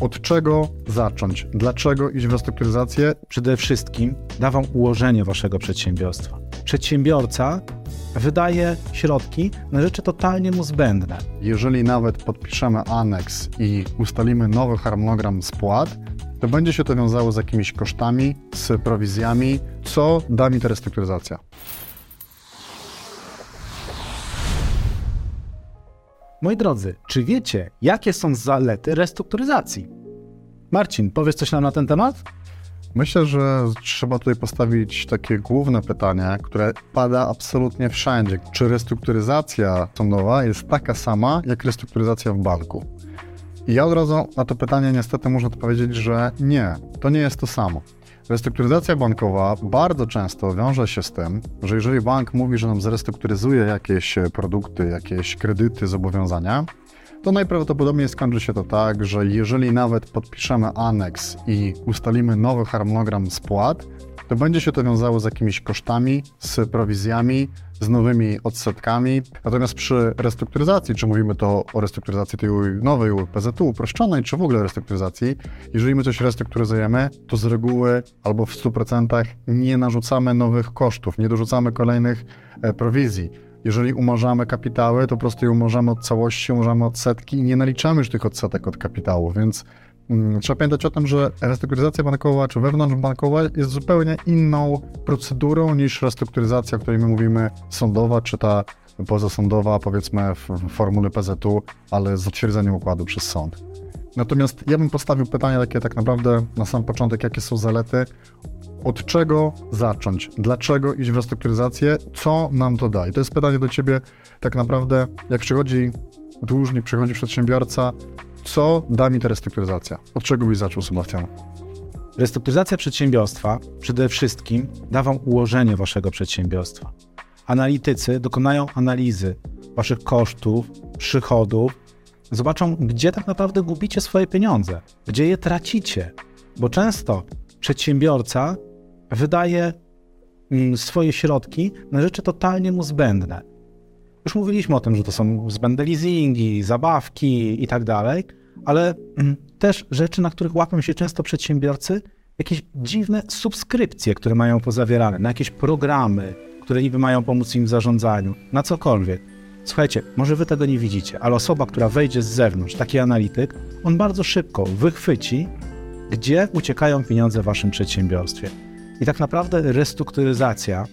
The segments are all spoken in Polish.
Od czego zacząć? Dlaczego iść w restrukturyzację? Przede wszystkim da Wam ułożenie Waszego przedsiębiorstwa. Przedsiębiorca wydaje środki na rzeczy totalnie mu zbędne. Jeżeli nawet podpiszemy aneks i ustalimy nowy harmonogram spłat, to będzie się to wiązało z jakimiś kosztami, z prowizjami. Co da mi ta restrukturyzacja? Moi drodzy, czy wiecie, jakie są zalety restrukturyzacji? Marcin, powiesz coś nam na ten temat? Myślę, że trzeba tutaj postawić takie główne pytanie, które pada absolutnie wszędzie. Czy restrukturyzacja sądowa jest taka sama jak restrukturyzacja w banku? I ja od razu na to pytanie niestety muszę odpowiedzieć, że nie, to nie jest to samo. Restrukturyzacja bankowa bardzo często wiąże się z tym, że jeżeli bank mówi, że nam zrestrukturyzuje jakieś produkty, jakieś kredyty, zobowiązania, to najprawdopodobniej skończy się to tak, że jeżeli nawet podpiszemy aneks i ustalimy nowy harmonogram spłat, to będzie się to wiązało z jakimiś kosztami, z prowizjami, z nowymi odsetkami. Natomiast przy restrukturyzacji, czy mówimy to o restrukturyzacji tej nowej PZU uproszczonej, czy w ogóle restrukturyzacji, jeżeli my coś restrukturyzujemy, to z reguły albo w 100% nie narzucamy nowych kosztów, nie dorzucamy kolejnych e, prowizji. Jeżeli umarzamy kapitały, to po prostu je umarzamy od całości, umarzamy odsetki i nie naliczamy już tych odsetek od kapitału, więc mm, Trzeba pamiętać o tym, że restrukturyzacja bankowa czy wewnątrzbankowa jest zupełnie inną procedurą niż restrukturyzacja, o której my mówimy, sądowa czy ta pozasądowa, powiedzmy w formule PZU, ale z zatwierdzeniem układu przez sąd. Natomiast ja bym postawił pytanie takie tak naprawdę na sam początek, jakie są zalety od czego zacząć? Dlaczego iść w restrukturyzację? Co nam to da? I to jest pytanie do Ciebie tak naprawdę, jak przychodzi dłużnik, przychodzi przedsiębiorca, co da mi ta restrukturyzacja? Od czego byś zaczął, Sebastian? Restrukturyzacja przedsiębiorstwa przede wszystkim da Wam ułożenie Waszego przedsiębiorstwa. Analitycy dokonają analizy Waszych kosztów, przychodów, zobaczą, gdzie tak naprawdę gubicie swoje pieniądze, gdzie je tracicie, bo często przedsiębiorca wydaje mm, swoje środki na rzeczy totalnie mu zbędne. Już mówiliśmy o tym, że to są zbędne leasingi, zabawki i tak dalej, ale mm, też rzeczy, na których łapią się często przedsiębiorcy, jakieś dziwne subskrypcje, które mają pozawierane, na jakieś programy, które niby mają pomóc im w zarządzaniu, na cokolwiek. Słuchajcie, może wy tego nie widzicie, ale osoba, która wejdzie z zewnątrz, taki analityk, on bardzo szybko wychwyci, gdzie uciekają pieniądze w waszym przedsiębiorstwie. I tak naprawdę restrukturyzacja,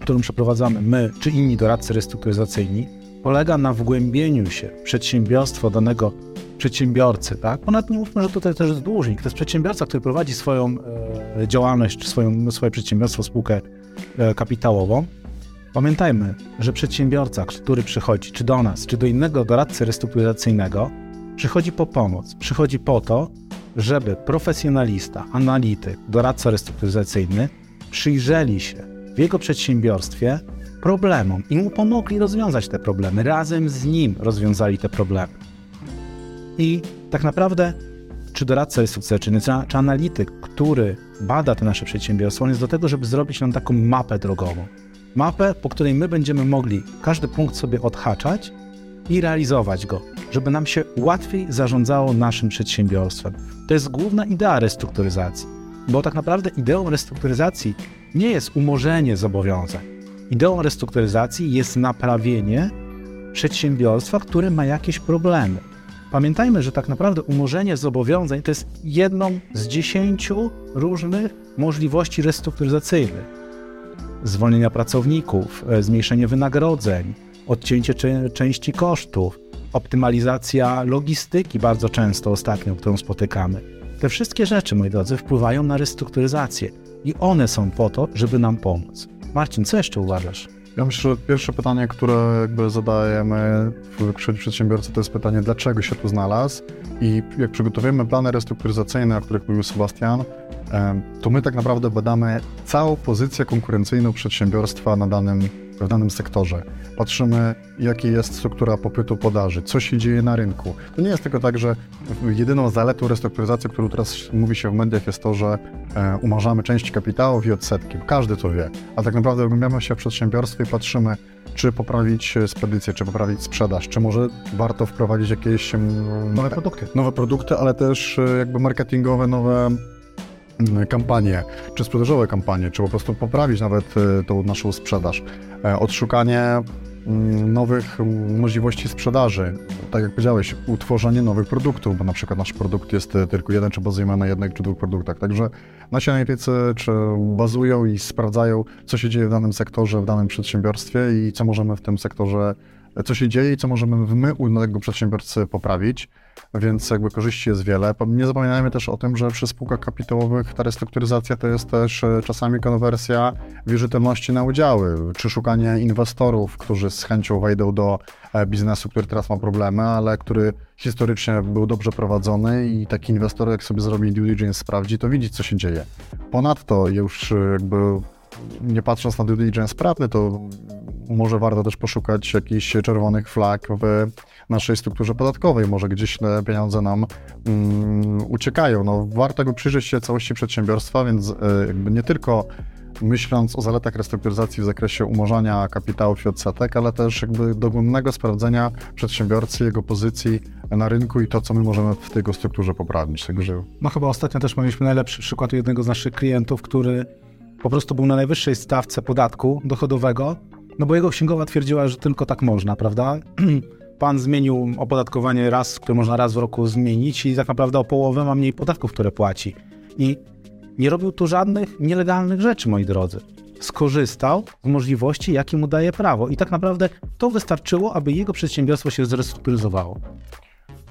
którą przeprowadzamy my czy inni doradcy restrukturyzacyjni, polega na wgłębieniu się w przedsiębiorstwo danego przedsiębiorcy, tak? Ponad nie mówmy, że tutaj też jest dłużnik. To jest przedsiębiorca, który prowadzi swoją e, działalność, czy swoją, swoje przedsiębiorstwo, spółkę e, kapitałową. Pamiętajmy, że przedsiębiorca, który przychodzi czy do nas, czy do innego doradcy restrukturyzacyjnego, przychodzi po pomoc, przychodzi po to, żeby profesjonalista, analityk, doradca restrukturyzacyjny przyjrzeli się w jego przedsiębiorstwie problemom i mu pomogli rozwiązać te problemy. Razem z nim rozwiązali te problemy. I tak naprawdę, czy doradca restrukturyzacyjny, czy, czy analityk, który bada te nasze przedsiębiorstwo, on jest do tego, żeby zrobić nam taką mapę drogową. Mapę, po której my będziemy mogli każdy punkt sobie odhaczać i realizować go, żeby nam się łatwiej zarządzało naszym przedsiębiorstwem. To jest główna idea restrukturyzacji, bo tak naprawdę ideą restrukturyzacji nie jest umorzenie zobowiązań. Ideą restrukturyzacji jest naprawienie przedsiębiorstwa, które ma jakieś problemy. Pamiętajmy, że tak naprawdę umorzenie zobowiązań to jest jedną z dziesięciu różnych możliwości restrukturyzacyjnych. Zwolnienia pracowników, e, zmniejszenie wynagrodzeń, odcięcie części kosztów, optymalizacja logistyki bardzo często ostatnio, którą spotykamy. Te wszystkie rzeczy, moi drodzy, wpływają na restrukturyzację i one są po to, żeby nam pomóc. Marcin, co jeszcze uważasz? Ja myślę, że pierwsze pytanie, które jakby zadajemy w przedsiębiorcy, to jest pytanie, dlaczego się tu znalazł i jak przygotowujemy plany restrukturyzacyjne, o których mówił Sebastian, to my tak naprawdę badamy całą pozycję konkurencyjną przedsiębiorstwa na danym w danym sektorze. Patrzymy, jaka jest struktura popytu, podaży, co się dzieje na rynku. To nie jest tylko tak, że jedyną zaletą restrukturyzacji, którą teraz mówi się w mediach, jest to, że e, umarzamy część kapitałów i odsetki. Każdy to wie. A tak naprawdę oglądamy się w przedsiębiorstwie i patrzymy, czy poprawić spedycję, czy poprawić sprzedaż, czy może warto wprowadzić jakieś nowe produkty. Nowe produkty, ale też e, jakby marketingowe, nowe kampanie, czy sprzedażowe kampanie, czy po prostu poprawić nawet e, tą naszą sprzedaż. E, odszukanie Mm, nowych możliwości sprzedaży. Tak jak powiedziałeś, utworzenie nowych produktów, bo na przykład nasz produkt jest e, tylko jeden, czy bazujemy na jednych czy dwóch produktach. Także nasi analitycy czy bazują i sprawdzają, co się dzieje w danym sektorze, w danym przedsiębiorstwie i co możemy w tym sektorze co się dzieje i co możemy my u danego przedsiębiorcy poprawić, więc jakby korzyści jest wiele. Nie zapominajmy też o tym, że przy spółkach kapitałowych ta restrukturyzacja to jest też e, czasami konwersja wierzytelności na udziały, czy szukanie inwestorów, którzy z chęcią wejdą do e, biznesu, który teraz ma problemy, ale który historycznie był dobrze prowadzony i taki inwestor, jak sobie zrobi due diligence, sprawdzi, to widzi, co się dzieje. Ponadto już e, jakby nie patrząc na due diligence prawny, to może warto też poszukać jakichś czerwonych flag w naszej strukturze podatkowej. Może gdzieś te pieniądze nam um, uciekają. No, warto jakby przyjrzeć się całości przedsiębiorstwa, więc y, jakby nie tylko myśląc o zaletach restrukturyzacji w zakresie umorzania kapitałów i odsetek, ale też jakby dogłębnego sprawdzenia przedsiębiorcy, jego pozycji na rynku i to, co my możemy w tego strukturze poprawić. Także... No chyba ostatnio też mieliśmy najlepszy przykład jednego z naszych klientów, który po prostu był na najwyższej stawce podatku dochodowego, no bo jego księgowa twierdziła, że tylko tak można, prawda? Pan zmienił opodatkowanie raz, które można raz w roku zmienić i tak naprawdę o połowę ma mniej podatków, które płaci. I nie robił tu żadnych nielegalnych rzeczy, moi drodzy. Skorzystał z możliwości, jakie mu daje prawo. I tak naprawdę to wystarczyło, aby jego przedsiębiorstwo się zrestrukturyzowało.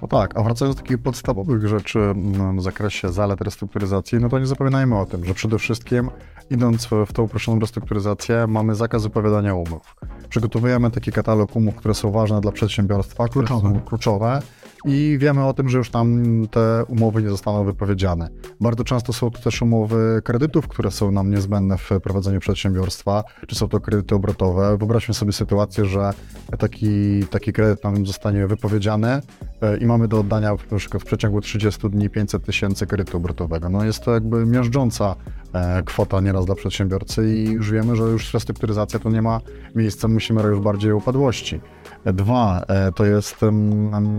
No tak, a wracając do takich podstawowych rzeczy mm, w zakresie zalet restrukturyzacji, no to nie zapominajmy o tym, że przede wszystkim idąc w tą uproszczoną restrukturyzację mamy zakaz wypowiadania umów. Przygotowujemy taki katalog umów, które są ważne dla przedsiębiorstwa, które kluczowe. są kluczowe i wiemy o tym, że już tam te umowy nie zostaną wypowiedziane. Bardzo często są to też umowy kredytów, które są nam niezbędne w prowadzeniu przedsiębiorstwa, czy są to kredyty obrotowe. Wyobraźmy sobie sytuację, że taki, taki kredyt nam zostanie wypowiedziany e, i mamy do oddania w przeciągu 30 dni 500 tysięcy kredytu obrotowego. No jest to jakby miażdżąca e, kwota nieraz dla przedsiębiorcy i już wiemy, że już restrukturyzacja to nie ma miejsca, musimy już bardziej upadłości. Dwa, e, to jest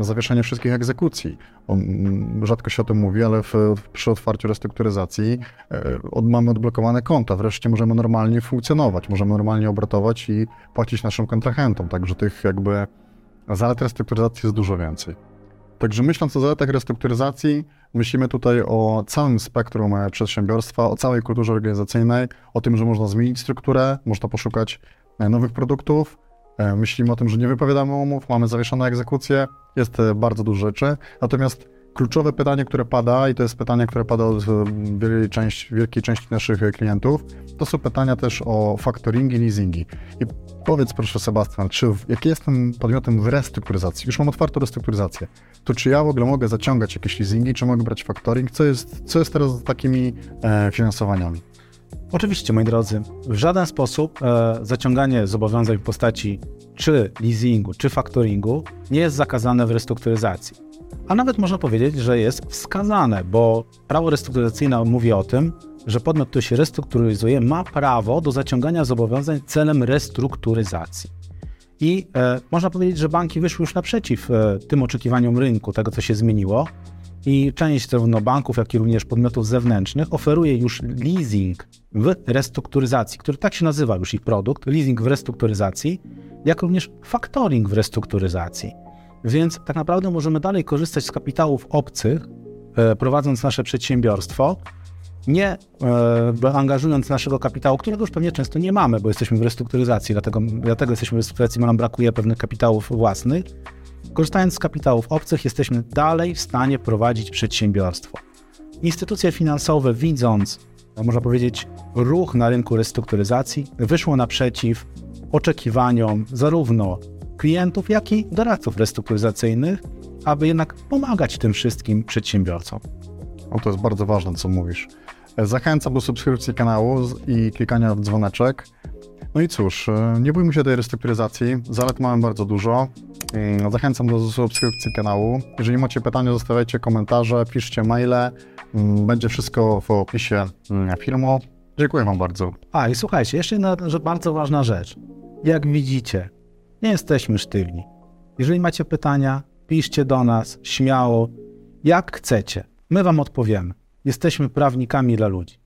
zawieszenie wszystkich egzekucji. Rzadko się o tym mówi, ale w, przy otwarciu restrukturyzacji e, od, mamy odblokowane konta. Wreszcie możemy normalnie funkcjonować, możemy normalnie obrotować i płacić naszym kontrahentom. Także tych jakby zalet restrukturyzacji jest dużo więcej. Także myśląc o zaletach restrukturyzacji, myślimy tutaj o całym spektrum e, przedsiębiorstwa, o całej kulturze organizacyjnej, o tym, że można zmienić strukturę, można poszukać nowych produktów, myślimy o tym, że nie wypowiadamy umów, mamy zawieszone egzekucje, jest e, bardzo dużo rzeczy. Natomiast kluczowe pytanie, które pada, i to jest pytanie, które pada od e, wielkiej części, wielkiej części naszych klientów, to są pytania też o faktoringi, leasingi. I powiedz proszę Sebastian, czy jak jestem podmiotem w restrukturyzacji, już mam otwartą restrukturyzację, to czy ja w ogóle mogę zaciągać jakieś leasingi, czy mogę brać faktoring? Co jest, co jest teraz z takimi e, finansowaniami? Oczywiście, moi drodzy, w żaden sposób e, zaciąganie zobowiązań w postaci czy leasingu, czy faktoringu nie jest zakazane w restrukturyzacji. A nawet można powiedzieć, że jest wskazane, bo prawo restrukturyzacyjne mówi o tym, że podmiot, który się restrukturyzuje, ma prawo do zaciągania zobowiązań celem restrukturyzacji. I e, można powiedzieć, że banki wyszły już naprzeciw e, tym oczekiwaniom rynku, tego co się zmieniło, i część zarówno banków, jak i również podmiotów zewnętrznych oferuje już leasing w restrukturyzacji, który tak się nazywa już ich produkt, leasing w restrukturyzacji, jak również factoring w restrukturyzacji. Więc tak naprawdę możemy dalej korzystać z kapitałów obcych, e, prowadząc nasze przedsiębiorstwo, nie e, angażując naszego kapitału, którego już pewnie często nie mamy, bo jesteśmy w restrukturyzacji, dlatego, dlatego jesteśmy w restrukturyzacji, bo nam brakuje pewnych kapitałów własnych, Korzystając z kapitałów obcych, jesteśmy dalej w stanie prowadzić przedsiębiorstwo. Instytucje finansowe, widząc, można powiedzieć, ruch na rynku restrukturyzacji, wyszło naprzeciw oczekiwaniom zarówno klientów, jak i doradców restrukturyzacyjnych, aby jednak pomagać tym wszystkim przedsiębiorcom. O, to jest bardzo ważne, co mówisz. Zachęcam do subskrypcji kanału i klikania w dzwoneczek. No i cóż, e, nie bójmy się tej restrukturyzacji. Zalet mamy bardzo dużo. Zachęcam do subskrypcji kanału. Jeżeli macie pytania, zostawiajcie komentarze, piszcie maile. Mm, Będzie wszystko w opisie mm, filmu. Dziękuję Wam bardzo. A i słuchajcie, jeszcze jedna bardzo ważna rzecz. Jak widzicie, nie jesteśmy sztywni. Jeżeli macie pytania, piszcie do nas śmiało, jak chcecie. My Wam odpowiemy. Jesteśmy prawnikami dla ludzi.